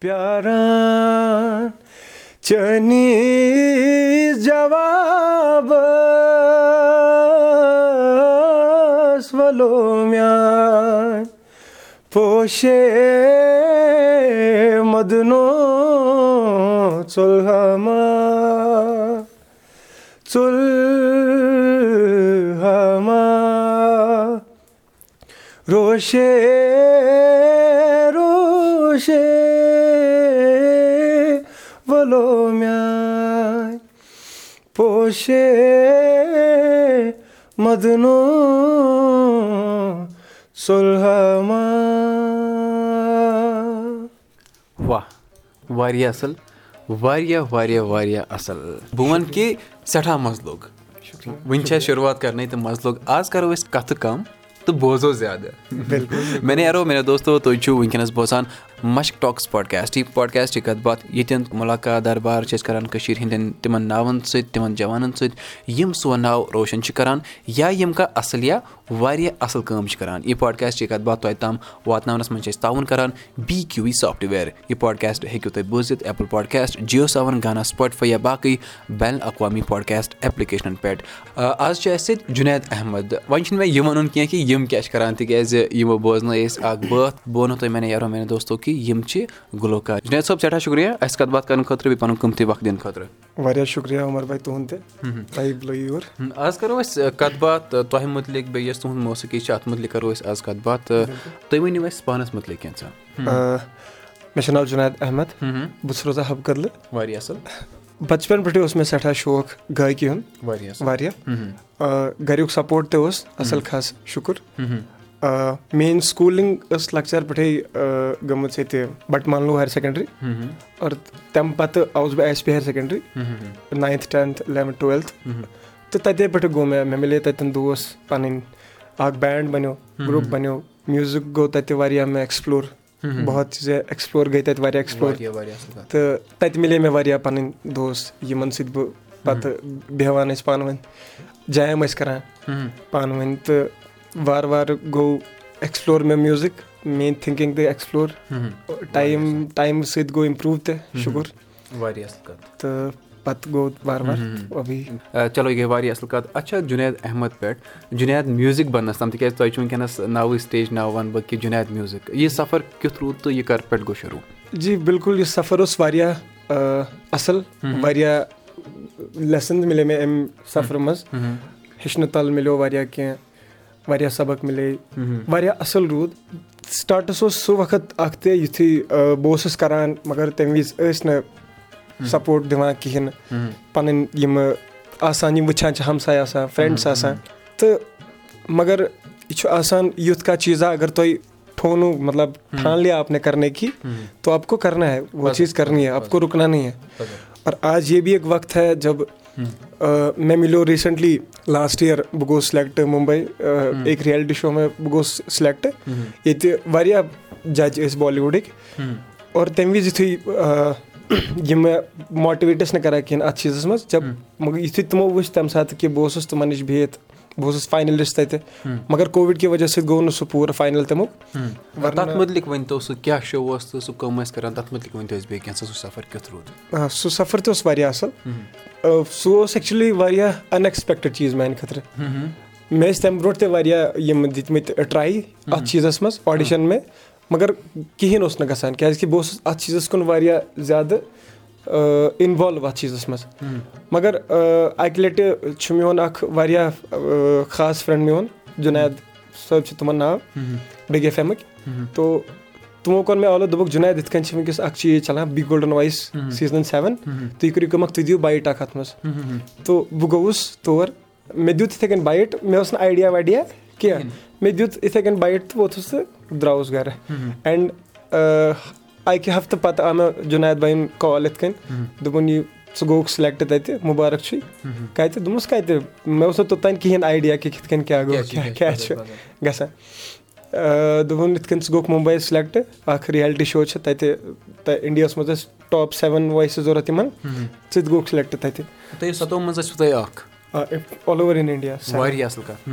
پیاران چٲنی جواب وَلو میٛانہِ پوشے مدنو ژُلہما ژُلہما روشے روشے پوشے مدنو ژُلہما واہ واریاہ اَصٕل واریاہ واریاہ واریاہ اَصٕل بہٕ وَنہٕ کہِ سٮ۪ٹھاہ مَزٕ لوٚگ وٕنہِ چھِ اَسہِ شُروعات کَرنٕے تہٕ مَزٕ لوٚگ آز کَرو أسۍ کَتھٕ کَم تہٕ بوزو زیادٕ مےٚ نے یارو مےٚ دوستو تُہۍ چھِو وٕنکیٚنَس بوزان مَشک ٹاکٕس پاڈکاسٹ یہِ پاڈکاسٹ یہِ کَتھ باتھ ییٚتٮ۪ن مُلاقات دربار چھِ أسۍ کَران کٔشیٖرِ ہِنٛدٮ۪ن تِمَن ناوَن سۭتۍ تِمَن جوانَن سۭتۍ یِم سون ناو روشَن چھِ کَران یا یِم کانٛہہ اَصٕل یا واریاہ اَصٕل کٲم چھِ کَران یہِ پاڈکاسٹ یہِ کَتھ باتھ توتہِ تام واتناونَس منٛز چھِ أسۍ تعاوُن کَران بی کیوٗ وی سافٹوِیَر یہِ پاڈکاسٹ ہیٚکِو تُہۍ بوٗزِتھ ایپٕل پاڈکاسٹ جِیو سیوَن گانا سٕپاٹفاے یا باقٕے بین الاقوامی پاڈکاسٹ ایپلِکیشنَن پؠٹھ آز چھِ اَسہِ سۭتۍ جُنید احمد وۄنۍ چھُنہٕ مےٚ یہِ وَنُن کینٛہہ کہِ یِم کیاہ چھِ کَران تِکیازِ یِمو بوزنٲے أسۍ اَکھ بٲتھ بہٕ وَنو تۄہہِ مےٚ یارو میانہِ دوستو کہِ یِم چھِ گُلوکار جُنید صٲب سٮ۪ٹھاہ شُکریہ اَسہِ کَتھ باتھ کَرنہٕ خٲطرٕ بیٚیہِ پَنُن قۭمتی وقت دِنہٕ خٲطرٕ واریاہ شُکریہ عمر بھاے تُہُنٛد تہِ تۄہہِ بُلٲیِو یور آز کَرو أسۍ کَتھ باتھ تۄہہِ مُتعلِق بیٚیہِ یۄس تُہُنٛد موسیٖقی چھِ اَتھ مُتعلِق کَرو أسۍ آز کَتھ باتھ تہٕ تُہۍ ؤنِو اَسہِ پانَس مُتعلِق کینٛژھا مےٚ چھُ ناو جُنید احمد بہٕ چھُس روزان حب کدلہٕ واریاہ اَصٕل بَچپَن پٮ۪ٹھٕے اوس مےٚ سٮ۪ٹھاہ شوق گایکی ہُنٛد واریاہ واریاہ گَریُک سَپوٹ تہِ اوس اَصٕل خاص شُکُر میٲنۍ سکوٗلِنٛگ ٲس لۄکچار پٮ۪ٹھٕے گٔمٕژ ییٚتہِ بَٹمالوٗ ہایر سیٚکنڈری اور تَمہِ پَتہٕ آوُس بہٕ S P higher secondary ninth tenth eleventh twelfth تہٕ تَتے پٮ۪ٹھٕ گوٚو مےٚ مےٚ مِلے تَتٮ۪ن دوس پَنٕنۍ اکھ بینٛڈ بَنیو گرُپ بَنیو میوٗزِک گوٚو تَتہِ واریاہ مےٚ ایٚکٕسپلور بہت چیٖز ایٚکٕسپلور گٔے تَتہِ واریاہ ایٚکٕسپلور تہٕ تَتہِ مِلے مےٚ واریاہ پَنٕنۍ دوس یِمن سۭتۍ بہٕ پَتہٕ بیٚہوان ٲسۍ پانہٕ ؤنۍ جیم ٲسۍ کران پانہٕ ؤنۍ تہٕ وارٕ وارٕ گوٚو ایٚکٕسپلور مےٚ میوٗزِک میٲنۍ تھِنکِنٛگ تہِ ایٚکٕسپلور ٹایم ٹایمہٕ سۭتۍ گوٚو اِمپروٗ تہِ شُکُر تہٕ پَتہٕ گوٚو وارٕ وارٕ چلو یہِ گٔے واریاہ اَصٕل کَتھ اچھا جُنید احمد پٮ۪ٹھ جُنید میوٗزِک بَننَس تام تِکیازِ تۄہہِ چھُ وٕنکیٚنَس ناوٕے سِٹیج ناو وَنہٕ بہٕ کہِ جُنید میوٗزِک یہِ سَفر کیُتھ روٗد تہٕ یہِ کَر پٮ۪ٹھ گوٚو شروٗع جی بِلکُل یہِ سَفر اوس واریاہ اَصٕل واریاہ لیسَن مِلے مےٚ اَمہِ سَفرٕ منٛز ہیٚچھنہٕ تَل مِلیو واریاہ کینٛہہ واریاہ سبق مِلے۔ واریاہ اَصٕل روٗد۔ سٹاٹَس اوس سُہ وقت اَکھ تہِ یُتھُے بہٕ اوسُس کَران مگر تَمہِ وِزِ ٲسۍ نہٕ سَپوٹ دِوان کِہیٖنۍ۔ نہٕ پَنٕنۍ یِمہٕ آسان یِم وٕچھان چھِ ہمساے آسان فرٛٮ۪نٛڈٕس آسان۔ تہٕ مگر یہِ چھُ آسان یُتھ کانٛہہ چیٖزا اگر تۄہہِ ٹھونوٗ مطلب ٹھان لیا آپ نے کَرنے کی تو آپ کو کرنا ہے وہ چیٖز کَرنی ہے آپ کو رُکنا نہیں ہے یہ بھی ایک وقت ہے جب مےٚ مِلیو ریٖسنٛٹلی لاسٹ یِیَر بہٕ گوٚوُس سِلٮ۪کٹ مُمبے أکۍ رِیلٹی شو مےٚ بہٕ گوٚوُس سِلٮ۪کٹ ییٚتہِ واریاہ جَج ٲسۍ بالی وُڈٕکۍ اور تَمہِ وِزِ یِتھُے یِم مےٚ ماٹِویٹ ٲسۍ نہٕ کَران کِہیٖنۍ اَتھ چیٖزَس منٛز جب مگر یِتھُے تِمو وٕچھ تَمہِ ساتہٕ کہِ بہٕ اوسُس فاینَلِسٹ تَتہِ مگر کووِڈ کہِ وجہ سۭتۍ گوٚو نہٕ سُہ پوٗرٕ فاینَل تَمیُک سُہ سَفر تہِ اوس واریاہ اَصٕل سُہ اوس ایٚکچُؤلی واریاہ اَن ایٚکٕسپیکٹِڈ چیٖز میانہِ خٲطرٕ مےٚ ٲسۍ تَمہِ برونٛٹھ تہِ واریاہ یِم دِتمٕتۍ ٹراے اَتھ چیٖزَس منٛز آڈِشَن مےٚ مگر کِہیٖنۍ اوس نہٕ گژھان کیازِ کہِ بہٕ اوسُس اَتھ چیٖزَس کُن واریاہ زیادٕ اِنوالو اَتھ چیٖزَس منٛز مگر اَکہِ لَٹہِ چھُ میون اکھ واریاہ خاص فرٛٮ۪نٛڈ میون جُنید صٲب چھُ تِمن ناو بِگ ایف ایمٕکۍ تو تِمو کوٚر مےٚ آلو دوٚپُکھ جُنید یِتھ کٔنۍ چھِ وٕنکیٚس اکھ چیٖز چلان big golden voice season seven تُہۍ کٔرِو کٲم اکھ تُہۍ دِیِو بایٹ اکھ اَتھ منٛز تو بہٕ گوٚوُس تور مےٚ دیُت یِتھٕے کٔنۍ بایٹ مےٚ اوس نہٕ آیڈیا وایڈیا کینٛہہ مےٚ دیُت یِتھٕے کٔنۍ بایٹ تہٕ ووٚتھُس تہٕ درٛاوُس گرٕ اینڈ اَکہِ ہفتہٕ پَتہٕ آو مےٚ جُنید بایِن کال یِتھ کٔنۍ دوٚپُن یہِ ژٕ گوٚوُکھ سِلیکٹ تَتہِ مُبارک چھُے کَتہِ دوٚپمَس کَتہِ مےٚ اوس نہٕ توٚتانۍ کِہینۍ آیڈیا کہِ کِتھ کٔنۍ کیاہ گوٚو کیاہ کیاہ چھُ گژھان دوٚپُن یِتھ کٔنۍ ژٕ گوٚوُکھ مُمبے سِلیکٹ اکھ رِیلٹی شو چھِ تَتہِ اِنڈیاہَس منٛز ٲسۍ ٹاپ سیٚوَن وایسِز ضوٚرَتھ یِمن ژٕ تہِ گوٚوُکھ سِلیکٹ تَتہِ آل اوٚور اِن اِنڈیا واریاہ اَصٕل کَتھ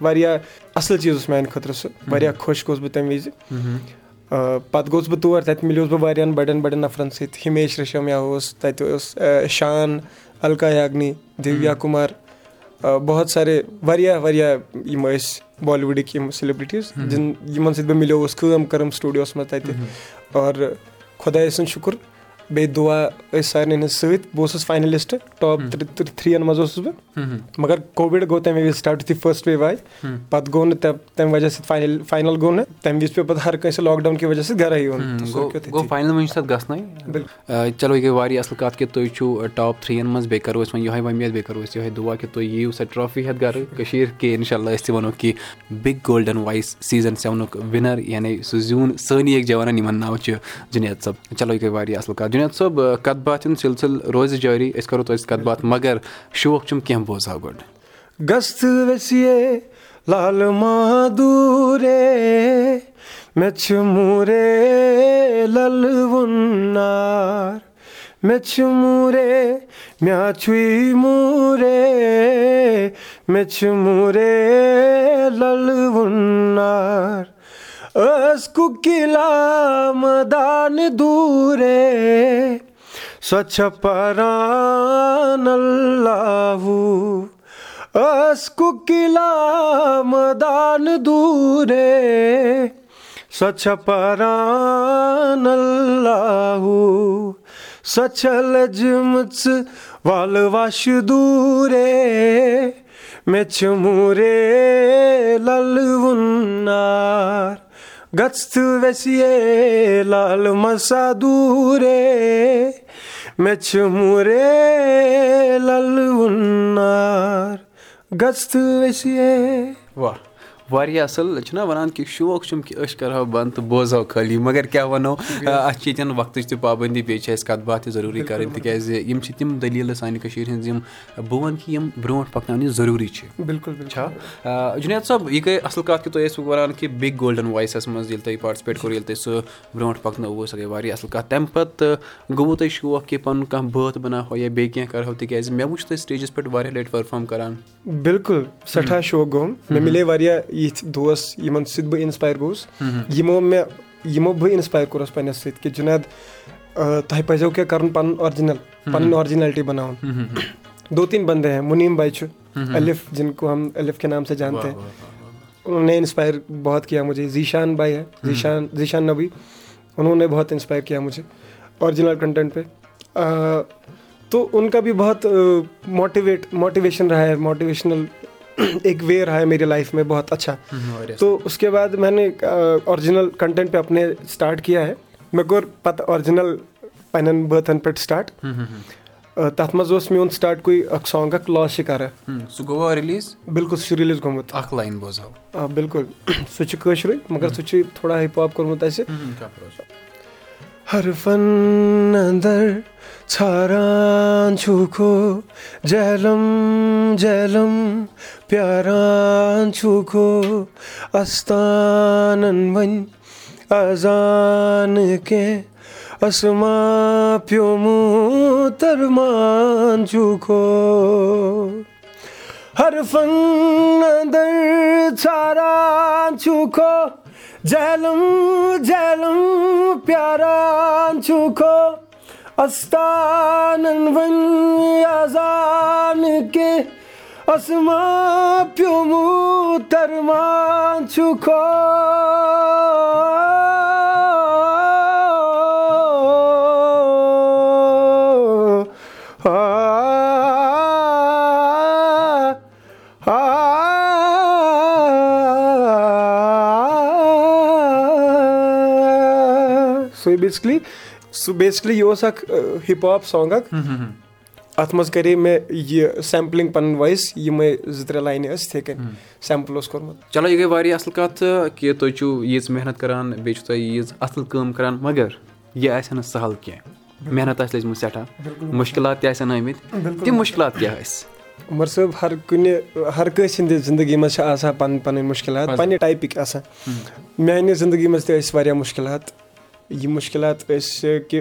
واریاہ اَصٕل چیٖز اوس میانہِ خٲطرٕ سُہ واریاہ خۄش گوٚوُس بہٕ تَمہِ وِزِ پَتہٕ گوٚوُس بہٕ تور تَتہِ مِلیوس بہٕ واریاہَن بَڑٮ۪ن بَڑٮ۪ن نَفرَن سۭتۍ ہِمیش ریشمیا اوس تَتہِ اوس شان اَلکا یاگنی دیویا کُمار بہت سارے واریاہ واریاہ یِم ٲسۍ بالیٖوُڈٕکۍ یِم سیلبرٹیٖز یِمن سۭتۍ بہٕ مِلیووُس کٲم کٔرٕم سٹوٗڈیوَس منٛز تَتہِ اور خۄدایہِ سُنٛد شُکُر بیٚیہِ دُعا ٲسۍ سارنٕے ہٕنٛدۍ سۭتۍ بہٕ اوسُس فاینلِسٹ ٹاپ تھرٛی یَن منٛز اوسُس بہٕ مگر کووِڈ گوٚو تَمہِ وِزِ سِٹاٹ یُتھُے فٔسٹ ویو آیہِ پَتہٕ گوٚو نہٕ تَمہِ وجہ سۭتۍ فاینل فاینَل گوٚو نہٕ تَمہِ وِزِ پیٚو پَتہٕ ہر کٲنٛسہِ لاک ڈاوُن کہِ وجہ سۭتۍ گرے یُن چلو یہِ گٔے واریاہ اَصٕل کَتھ کہِ تُہۍ چھِو ٹاپ تھرٛی یَن منٛز بیٚیہِ کَرو أسۍ وۄنۍ یِہوے وۄمید بیٚیہِ کَرو أسۍ یِہوے دُعا کہِ تُہۍ یِیِو سۄ ٹرافی ہٮ۪تھ گرٕ کٔشیٖر کے اِنشاء اللہ أسۍ تہِ وَنو کہِ بِگ گولڈن وایِس سیٖزن سیٚونُک وِنر یعنی سُہ زیوٗن سٲنی اکھ جوانن یِمن ناو چھُ جُنید صٲب چلو یہِ گٔے واریاہ اَصٕل کَتھ جُنید صٲب کَتھ باتھ ہُنٛد سِلسِل روزِ جٲری أسۍ کَرو تۄہہِ سۭتۍ کَتھ باتھ مگر شوق چھُم کیٚنٛہہ بوزہاو گۄڈٕ۔ لال مادوٗرے مےٚ چھُ موٗرے لل وُنار۔ مےٚ چھُ موٗرے موٗرے مےٚ چھُ موٗرے لل وُنار ٲس کُکِلا مدان دوٗرے سۄ چھےٚ پران لہوٗ ٲس کُکِلا مدان دوٗرے سۄ چھےٚ پران لہوٗ سۄ چھےٚ لٔجمٕژ وَلہٕ وَش دوٗرے مےٚ چھُ موٗرے لل وُنار واریاہ اَصٕل چھِنہ وَنان کہِ شوق چھُم کہِ أسۍ کَرہاو بنٛد تہٕ بوزہاو خٲلی مگر کیٛاہ وَنو اَسہِ چھِ ییٚتٮ۪ن وقتٕچ تہِ پابنٛدی بیٚیہِ چھِ اَسہِ کَتھ باتھ تہِ ضروٗری کَرٕنۍ تِکیٛازِ یِم چھِ تِم دٔلیٖلہٕ سانہِ کٔشیٖرِ ہِنٛز یِم بہٕ وَنہٕ کہِ یِم برونٛٹھ پَکناونہِ ضروٗری چھِ۔ بِلکُل چھا؟ جُنید صٲب یہِ گٔے اَصٕل کَتھ کہِ تُہۍ ٲسوٕ وَنان کہِ بِگ گولڈن وایسَس منٛز ییٚلہِ تۄہہِ پاٹسِپیٹ کوٚر ییٚلہِ تۄہہِ سُہ برونٛٹھ پَکنٲوٕ سۄ گٔے واریاہ اَصٕل کَتھ۔ تَمہِ پَتہٕ گوٚووُ تۄہہِ شوق کہِ پَنُن کانٛہہ بٲتھ بَناوہو یا بیٚیہِ کینٛہہ کَرہو تِکیٛازِ مےٚ وٕچھ تۄہہِ سِٹیجَس پٮ۪ٹھ واریاہ لَٹہِ پٔرفارم کَران۔ بِلکُل سٮ۪ٹھاہ شوق گوٚو مےٚ مِلے واریاہ یِتھۍ دوس یِمن سۭتۍ بہٕ اِنسپایر گوٚوُس یِمو مےٚ یِمو بہٕ اِنسپایر کوٚرُس پَنٕنِس سۭتۍ کہِ جُنید تۄہہِ پَزیو کیٛاہ کَرُن پَنُن آرجِنَل پَنٕنۍ آرجِنیلٹی بَناوُن دو تیٖن بَندے ہیں مُنیٖم باے چھُ الف جِن کو ہم الف کے نام سے جانتے انہوں نے اِنسپایر بہت کیا مجھے زیٖشان باے ہے زیٖشان زیٖشان نبی انہوں نے بہت اِنسپایر کیا مجھے آرجِنَل کَنٹینٹ پے تو ان کا بھی بہت ماٹِویٹ ماٹِویشن رہا ہے ماٹِویشنل رہا ہے میری لائف میں بہت اچھا تو اس کے بعد میں نے آرجِنَل کَنٹینٹ پے اپنے سٹاٹ کیا ہے مےٚ کوٚر پَتہٕ آرجِنَل پنٕنٮ۪ن بٲتھن پٮ۪ٹھ سٹاٹ تَتھ منٛز اوس میون سٹاٹکُے اکھ سانگ اکھ لاس شِکارا سُہ گوٚوا رِلیٖز بِلکُل سُہ چھُ رِلیٖز گوٚمُت اکھ لاین بوزہاو آ بِلکُل سُہ چھُ کٲشرُے مگر سُہ چھُ تھوڑا ہِپ ہاپ کوٚرمُت اَسہِ ہر فن اندر ژھاران چھُکھو جہلم جہلم پیاران چھُکھو اَستانن وۄنۍ اَذان کیٚنٛہہ اَسما پیومُت ترمان چھُکھو ہر فن اندر جہلم جہلم پیاران چھُکھو اَستانن وۄنۍ اَذان کیٚنٛہہ اَسما پیومُت بیسِکلی سُہ بیسِکلی یہِ اوس اکھ ہِپ ہاپ سانگ اکھ اَتھ منٛز کَرے مےٚ یہِ سیمپلِنٛگ پَنٕنۍ وایِس یِمے زٕ ترٛےٚ لاینہٕ ٲسۍ یِتھٕے کٔنۍ سیمپٕل اوس کوٚرمُت چلو یہِ گٔے واریاہ اَصٕل کَتھ کہِ تُہۍ چھِو ییٖژ محنت کَران بیٚیہِ چھُو تۄہہِ ییٖژ اَصٕل کٲم کَران مگر یہِ آسہِ ہا نہٕ سَہل کینٛہہ محنت آسہِ لٔجمٕژ سٮ۪ٹھاہ مُشکِلات تہِ آسن آمٕتۍ تِم مُشکِلات کیٛاہ ٲسۍ عمر صٲب ہر کُنہِ ہر کٲنٛسہِ ہِنٛدِ زندگی منٛز چھِ آسان پَنٕنۍ پَنٕنۍ مُشکِلات پَنٕنہِ ٹایپٕکۍ آسان میانہِ زندگی منٛز تہِ ٲسۍ واریاہ مُشکِلات یِم مُشکِلات ٲسۍ کہِ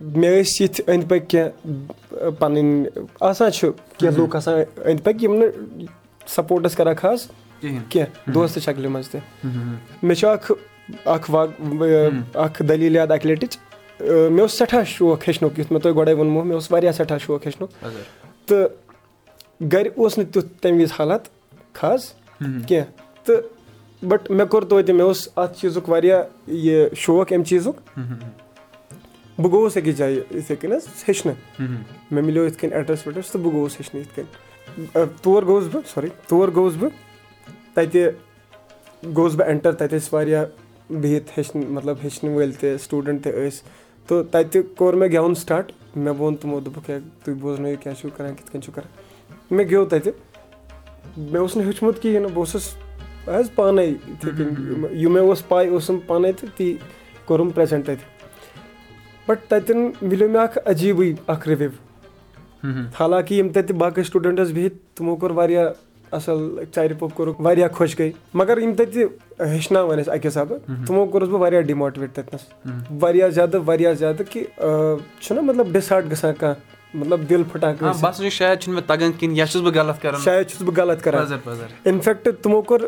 مےٚ ٲسۍ یِتھۍ أنٛدۍ پٔکۍ کینٛہہ پَنٕنۍ آسان چھُ کینٛہہ لُکھ آسان أنٛدۍ پٔکۍ یِم نہٕ سَپوٹ ٲسۍ کَران خاص کینٛہہ دوستہٕ شکلہِ منٛز تہِ۔ مےٚ چھُ اَکھ اکھ وا اکھ دٔلیٖل یاد اَکہِ لَٹِچ مےٚ اوس سٮ۪ٹھاہ شوق ہیٚچھنُک یُتھ مےٚ تۄہہِ گۄڈَے ووٚنمو مےٚ اوس واریاہ سٮ۪ٹھاہ شوق ہیٚچھنُک۔ تہٕ گرِ اوس نہٕ تیُتھ تَمہِ وِزِ حالات خاص کیٚنٛہہ۔ تہٕ بَٹ مےٚ کوٚر توتہِ مےٚ اوس اَتھ چیٖزُک واریاہ یہِ شوق اَمہِ چیٖزُک بہٕ گوٚوُس أکِس جایہِ یِتھٕے کٔنۍ حظ ہیٚچھنہٕ مےٚ مِلیو یِتھ کٔنۍ ایڈرَس ویڈرَس تہٕ بہٕ گوٚوُس ہیٚچھنہٕ یِتھ کٔنۍ تور گوٚوُس بہٕ سوری تور گوٚوُس بہٕ تَتہِ گوٚوُس بہٕ اٮ۪نٹَر تَتہِ ٲسۍ واریاہ بِہِتھ ہیٚچھنہٕ مطلب ہیٚچھنہٕ وٲلۍ تہِ سٹوٗڈَنٛٹ تہِ ٲسۍ تہٕ تَتہِ کوٚر مےٚ گٮ۪وُن سٹاٹ مےٚ ووٚن تِمو دوٚپُکھ ہے تُہۍ بوزنٲیِو کیٛاہ چھُو کَران کِتھ کٔنۍ چھُو کَران مےٚ گیوٚو تَتہِ مےٚ اوس نہٕ ہیوٚچھمُت کِہیٖنۍ نہٕ بہٕ اوسُس حظ پانَے یِتھَے کٔنۍ یہِ مےٚ اوس پَے اوسُم پانَے تہٕ تی کوٚرُم پرٛٮ۪زَنٛٹ تَتہِ بَٹ تَتٮ۪ن مِلیو مےٚ اَکھ عجیٖبٕے اَکھ رِوِو حالانکہِ یِم تَتہِ باقٕے سٹوٗڈَنٛٹ ٲسۍ بِہِتھ تِمو کوٚر واریاہ اَصٕل ژَرِ پوٚپ کوٚرُکھ واریاہ خۄش گٔے مگر یِم تَتہِ ہیٚچھناوان ٲسۍ اَکہِ حِسابہٕ تِمو کوٚرُس بہٕ واریاہ ڈِماٹِویٹ تَتِنَس واریاہ زیادٕ واریاہ زیادٕ کہِ چھُنہ مطلب ڈِسہاٹ گژھان کانٛہہ مطلب دِل پھٕٹان شاید چھُس بہٕ غلط کَران اِنفیکٹ تِمو کوٚر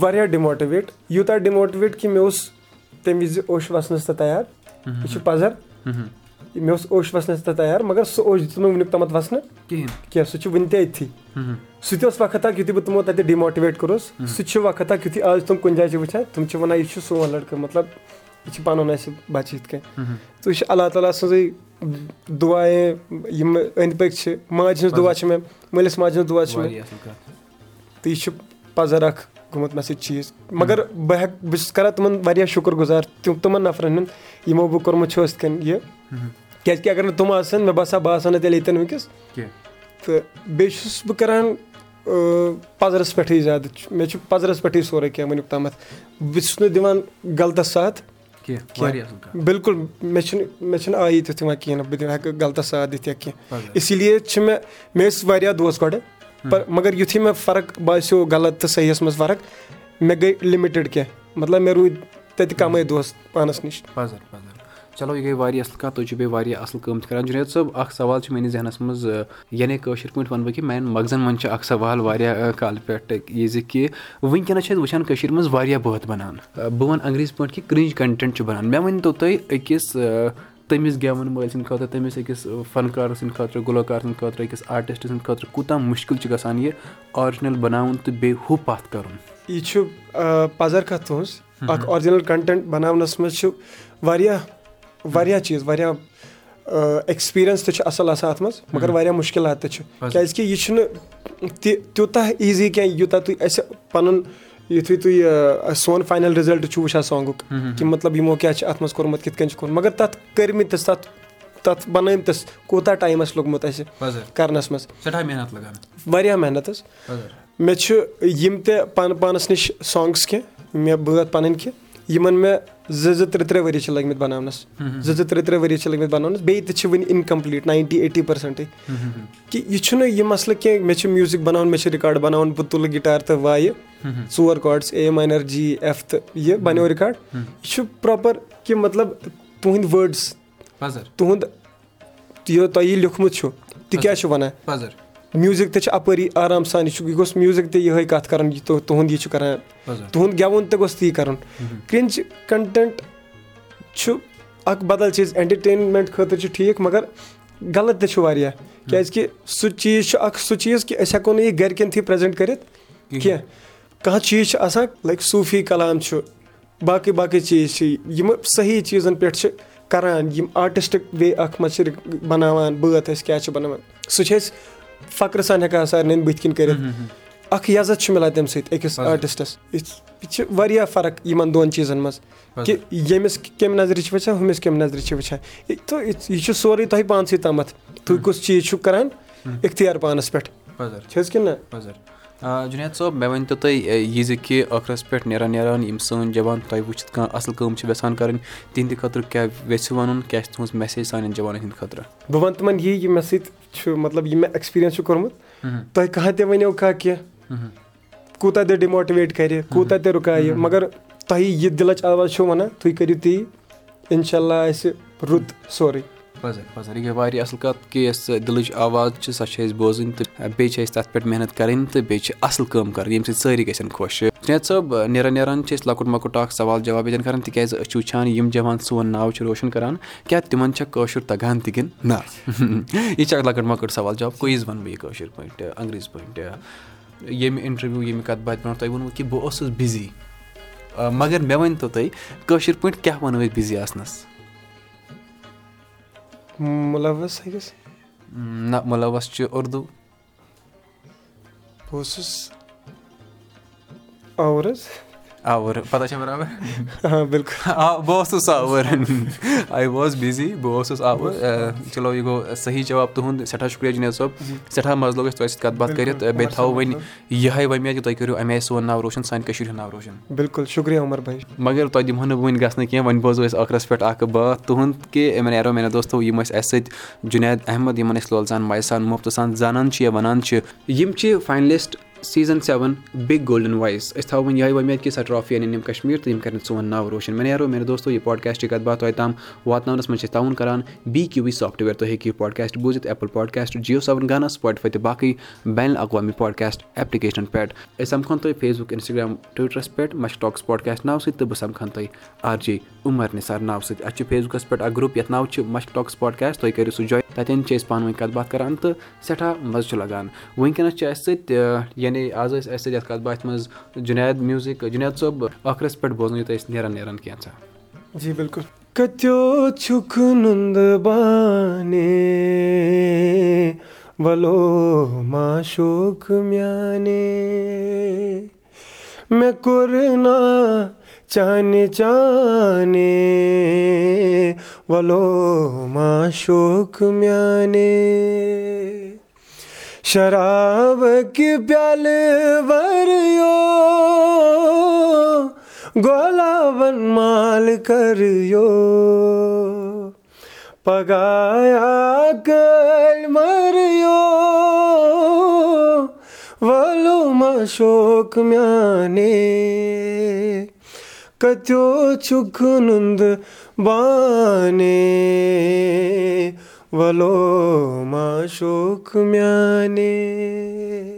واریاہ ڈِماٹِویٹ یوٗتاہ ڈِماٹِویٹ کہِ مےٚ اوس تَمہِ وِزِ اوش وَسنَس تہِ تیار یہِ چھُ پَزَر مےٚ اوس اوش وَسنَس تہِ تیار مگر سُہ اوش دیُت نہٕ وٕنیُک تامَتھ وَسنہٕ کینٛہہ سُہ چھُ وٕنہِ تہِ أتھی سُہ تہِ اوس وقت اکھ یُتھُے بہٕ تِمو تَتہِ ڈِماٹِویٹ کوٚرُس سُہ تہِ چھُ وقت اکھ یُتھُے آز تِم کُنہِ جایہِ چھِ وٕچھان تِم چھِ وَنان یہِ چھُ سون لٔڑکہٕ مطلب یہِ چھُ پَنُن اَسہِ بَچہٕ یِتھ کٔنۍ تہٕ یہِ چھُ اللہ تعالیٰ سٕنٛزٕے دُعاے یِم أنٛدۍ پٔکۍ چھِ ماجہِ ہِنٛز دُعا چھِ مےٚ مٲلِس ماجہِ ہِنٛز دُعا چھِ مےٚ تہٕ یہِ چھُ پَزَر اکھ گوٚمُت مےٚ سۭتۍ چیٖز مگر بہٕ ہٮ۪کہٕ بہٕ چھُس کَران تِمَن واریاہ شُکُر گُزار تِم تِمَن نفرَن ہُنٛد یِمو بہٕ کوٚرمُت چھُ یِتھ کٔنۍ یہِ کیٛازِکہِ اگر نہٕ تِم آسَن مےٚ باسان بہٕ آسہٕ ہا نہٕ تیٚلہِ ییٚتٮ۪ن وٕنکٮ۪س تہٕ بیٚیہِ چھُس بہٕ کَران پَزرَس پٮ۪ٹھٕے زیادٕ مےٚ چھُ پَزرَس پٮ۪ٹھٕے سورُے کینٛہہ وٕنیُک تامَتھ بہٕ چھُس نہٕ دِوان غلطَس ساتھ بِلکُل مےٚ چھُنہٕ مےٚ چھُنہٕ آیی تیُتھ یِوان کِہیٖنۍ نہٕ بہٕ دِمہٕ ہٮ۪کہٕ غلطس ساتھ دِتھ یا کینٛہہ اسی لیے چھِ مےٚ مےٚ ٲسۍ واریاہ دوس گۄڈٕ مگر یُتھُے مےٚ فرق باسیو غلط تہٕ صحیحَس منٛز فرق مےٚ گٔے لِمِٹِڈ کینٛہہ مطلب مےٚ روٗدۍ تَتہِ کَمٕے دوس پانَس نِش چلو یہِ گٔے واریاہ اَصٕل کَتھ تُہۍ چھِو بیٚیہِ واریاہ اَصٕل کٲم تہِ کَران۔ جُنید صٲب اَکھ سوال چھُ میٛٲنِس ذہنَس منٛز یعنی کٲشِر پٲٹھۍ وَنہٕ بہٕ کہِ میٛانٮ۪ن مغزَن منٛز چھِ اَکھ سوال واریاہ کالہٕ پٮ۪ٹھ یہِ زِ کہِ وٕنکٮ۪نَس چھِ أسۍ وٕچھان کٔشیٖرِ منٛز واریاہ بٲتھ بَنان۔ بہٕ وَنہٕ انٛگریٖزِ پٲٹھۍ کہِ کِرٛنٛچ کَنٹٮ۪نٛٹ چھُ بَنان۔ مےٚ ؤنۍتو تُہۍ أکِس تٔمِس گٮ۪وَن وٲلۍ سٕنٛدِ خٲطرٕ تٔمِس أکِس فَنکار سٕنٛدِ خٲطرٕ گُلوکار سٕنٛدِ خٲطرٕ أکِس آرٹِسٹ سٕنٛدِ خٲطرٕ کوٗتاہ مُشکِل چھُ گژھان یہِ آرجِنَل بَناوُن تہٕ بیٚیہِ ہُہ پَتھ کَرُن؟ یہِ چھُ پَزَر کَتھ تُہٕنٛز۔ اَکھ آرجِنَل کَنٹٮ۪نٛٹ بَناونَس منٛز چھُ واریاہ واریاہ چیٖز واریاہ ایٚکٕسپیٖریَنٕس تہِ چھُ اَصٕل آسان اَتھ منٛز مگر واریاہ مُشکِلات تہِ چھِ کیٛازِکہِ یہِ چھُنہٕ تہِ تیوٗتاہ ایٖزی کینٛہہ یوٗتاہ تُہۍ اَسہِ پَنُن یُتھُے تُہۍ سون فاینَل رِزَلٹ چھُ وٕچھان سانٛگُک کہِ مطلب یِمو کیٛاہ چھِ اَتھ منٛز کوٚرمُت کِتھ کٔنۍ چھُ کوٚرمُت مگر تَتھ کٔرمٕتِس تَتھ تَتھ بَنٲومٕتِس کوٗتاہ ٹایم آسہِ لوٚگمُت اَسہِ کَرنَس منٛز واریاہ محنت حظ مےٚ چھُ یِم تہِ پانہٕ پانَس نِش سانٛگٕس کینٛہہ مےٚ بٲتھ پَنٕنۍ کینٛہہ یِمَن مےٚ زٕ زٕ ترٛےٚ ترٛےٚ ؤری چھِ لٔگمٕتۍ بَناونَس زٕ زٕ ترٛےٚ ترٛےٚ ؤری چھِ لٔگمٕتۍ بَناونَس بیٚیہِ تہِ چھِ وٕنہِ اِنکَمپٕلیٖٹ ناینٹی ایٹی پٔرسَنٛٹٕے کہِ یہِ چھُنہٕ یہِ مَسلہٕ کینٛہہ مےٚ چھُ میوٗزِک بَناوُن مےٚ چھِ رِکاڈ بَناوُن بہٕ تُلہٕ گِٹار تہٕ وایہِ ژور کاڈٕس اے ماینَر جی ایف تہٕ یہِ بَنیو رِکاڈ یہِ چھُ پرٛاپَر کہِ مطلب تُہٕنٛدۍ وٲڈٕس تُہُنٛد یہِ تۄہہِ یہِ لیوٗکھمُت چھُ تہِ کیٛاہ چھُ وَنان میوٗزِک تہِ چھِ اَپٲری آرام سان یہِ چھُ یہِ گوٚژھ میوٗزِک تہِ یِہوے کَتھ کَرُن یہِ تُہُنٛد یہِ چھُ کَران تُہُنٛد گٮ۪وُن تہِ گوٚژھ تی کَرُن کِرٛنٛچ کَنٹٮ۪نٛٹ چھُ اَکھ بَدَل چیٖز اٮ۪نٹَرٹینمٮ۪نٛٹ خٲطرٕ چھُ ٹھیٖک مگر غلط تہِ چھُ واریاہ کیٛازِکہِ سُہ چیٖز چھُ اَکھ سُہ چیٖز کہِ أسۍ ہٮ۪کو نہٕ یہِ گَرِکٮ۪ن تھی پرٛٮ۪زَنٛٹ کٔرِتھ کینٛہہ کانٛہہ چیٖز چھُ آسان لایِک صوٗفی کَلام چھُ باقٕے باقٕے چیٖز چھِ یِمہٕ صحیح چیٖزَن پٮ۪ٹھ چھِ کَران یِم آٹِسٹِک وے اَکھ منٛز چھِ بَناوان بٲتھ أسۍ کیٛاہ چھِ بَناوان سُہ چھِ أسۍ فخرٕ سان ہٮ۪کان سارنٕے بٕتھِ کَنۍ کٔرِتھ. اَکھ عزت چھُ مِلان تَمہِ سۭتۍ أکِس آٹِسٹَس یہِ چھِ واریاہ فرق یِمَن دۄن چیٖزَن منٛز کہِ ییٚمِس کَمہِ نظرِ چھِ وٕچھان ہُمِس کَمہِ نظرِ چھِ وٕچھان۔ تہٕ یہِ چھُ سورُے تۄہہِ پانسٕے تامَتھ۔ تُہۍ کُس چیٖز چھُو کَران؟ اِختِیار پانَس پٮ۪ٹھ۔ چھِ حظ کِنہٕ؟ نہ جُنید صٲب مےٚ ؤنۍتو تُہۍ یہِ زِ کہِ ٲخرَس پٮ۪ٹھ نیران نیران یِم سٲنۍ جوان تۄہہِ وٕچھِتھ کانٛہہ اَصٕل کٲم چھِ یَژھان کَرٕنۍ تِہنٛدِ خٲطرٕ کیٛاہ یژھِو وَنُن کیٛاہ چھِ تُہٕنٛز میسیج سانٮ۪ن جوانَن ہِنٛدِ خٲطرٕ؟ بہٕ وَنہٕ تِمَن یی یہِ مےٚ سۭتۍ چھُ مطلب یہِ مےٚ ایٚکٕسپیٖریَنٕس چھُ کوٚرمُت۔ تۄہہِ کانٛہہ تہِ ؤنِو کانٛہہ کینٛہہ کوٗتاہ تہِ ڈِماٹِویٹ کَرِ کوٗتاہ تہِ رُکایہِ مگر تۄہہِ یہِ دِلٕچ آواز چھو وَنان تُہۍ کٔرِو تی اِنشاء اللہ آسہِ رُت سورُے پَزَر یہِ گٔے واریاہ اَصٕل کَتھ کہِ یۄس دِلٕچ آواز چھِ سۄ چھِ اَسہِ بوزٕنۍ تہٕ بیٚیہِ چھِ اَسہِ تَتھ پٮ۪ٹھ محنت کَرٕنۍ تہٕ بیٚیہِ چھِ اَصٕل کٲم کَرٕنۍ ییٚمہِ سۭتۍ سٲری گژھن خۄش جُنید صٲب نیران نیران چھِ أسۍ لۄکُٹ مۄکُٹ اکھ سوال جواب ییٚتٮ۪ن کران تِکیازِ أسۍ چھِ وٕچھان یِم جوان سون ناو چھِ روشن کران کیاہ تِمن چھا کٲشُر تگان تہِ کِنہٕ نہ یہِ چھِ اکھ لۄکٕٹ مۄکٕٹ سوال جواب کُیِز وَنہٕ بہٕ یہِ کٲشِر پٲٹھۍ انگریٖزِ پٲٹھۍ ییٚمہِ اِنٹرویو ییٚمہِ کَتھ باتھِ برونٛٹھ تۄہہِ ووٚنوُ کہِ بہٕ اوسُس بِزی مگر مےٚ ؤنۍتو تُہۍ کٲشِر پٲٹھۍ کیاہ وَنو أسۍ بِزی آسنَس نہ مُلوث چھُ اُردو بہٕ اوسُس آوُر حظ آوُر پَتہ چھا برابر بِلکُل آ بہٕ اوسُس آوُر آی واز بِزی بہٕ اوسُس آوُر چلو یہِ گوٚو صحیح جواب تُہُنٛد سٮ۪ٹھاہ شُکریہ جُنید صٲب سٮ۪ٹھاہ مَزٕ لوٚگ اَسہِ تۄہہِ سۭتۍ کَتھ باتھ کٔرِتھ بیٚیہِ تھاوو وۄنۍ یِہے وۄمید کہِ تُہۍ کٔرِو اَمہِ آیہِ سون ناو روشَن سانہِ کٔشیٖرِ ہُنٛد ناو روشَن بِلکُل شُکریہ عمر بھاے مگر تۄہہِ دِمہو نہٕ وٕنۍ گژھنہٕ کینٛہہ وۄنۍ بوزو أسۍ ٲخرَس پٮ۪ٹھ اَکھ باتھ تُہُنٛد کہِ اِمن ایرو میانیو دوستو یِم ٲسۍ اَسہِ سۭتۍ جُنید احمد یِمن أسۍ لول سان مایہِ سان مُفتہٕ سان زانان چھِ یا وَنان چھِ یِم چھِ finalist season seven big golden voice أسۍ تھاوو وۄنۍ یِہوے وۄمید کہِ سۄ ٹرافی اَنن یِم کشمیٖر تہٕ یِم کَرن سون ناو روشَن مےٚ نیرو میانہِ دوستو یہِ پاڈکاسٹٕچ کَتھ باتھ تۄہہِ تام واتناونَس منٛز چھِ تعاوُن کران بی کیوٗ وی سافٹوِیَر تُہۍ ہیٚکِو یہِ پاڈکاسٹ بوٗزِتھ ایپٕل پاڈکاسٹ جِیو سیوَن گانا سُپاٹفاے تہٕ باقٕے بین الاقوامی پاڈکاسٹ ایپلِکیشنَن پٮ۪ٹھ أسۍ سَمکھون تۄہہِ فیس بُک اِنسٹاگرٛام ٹُوِٹرَس پٮ۪ٹھ مشٹاکٕس پاڈکاسٹ ناوٕ سۭتۍ تہٕ بہٕ سَمکھان تۄہہِ جے عُمر نِثار ناوٕ سۭتۍ اَسہِ چھُ فیس بُکَس پٮ۪ٹھ اکھ گرُپ یَتھ ناو چھُ مشٹاکٕس پاڈکاسٹ تُہۍ کٔرِو سُہ جویِن تَتٮ۪ن چھِ أسۍ پانہٕ ؤنۍ کَتھ باتھ کَران تہٕ سٮ۪ٹھاہ مَزٕ چھُ لگان وٕنکیٚنَس چھِ اَسہِ سۭتۍ یعنی آز ٲسۍ اَسہِ سۭتۍ یَتھ کَتھ باتھِ منٛز جُنید میوٗزِک جُنید صٲب ٲخرَس پٮ۪ٹھ بوزنٲیِو تُہۍ أسۍ نیران نیران کینٛژھا؟ جی بِلکُل کَتیو چھُکھ نُند بانے وَلو ماشوق میانے مےٚ کوٚر نا چانہِ چانے وَلو ماشوق میانے شرابٕکۍ پیالہٕ وَریو گۄلابَن مال کَریو کٔلۍ مَریو وَلو ماشوق میانے کَتیو چھُکھ نُند بانے وَلو ماشوق میانے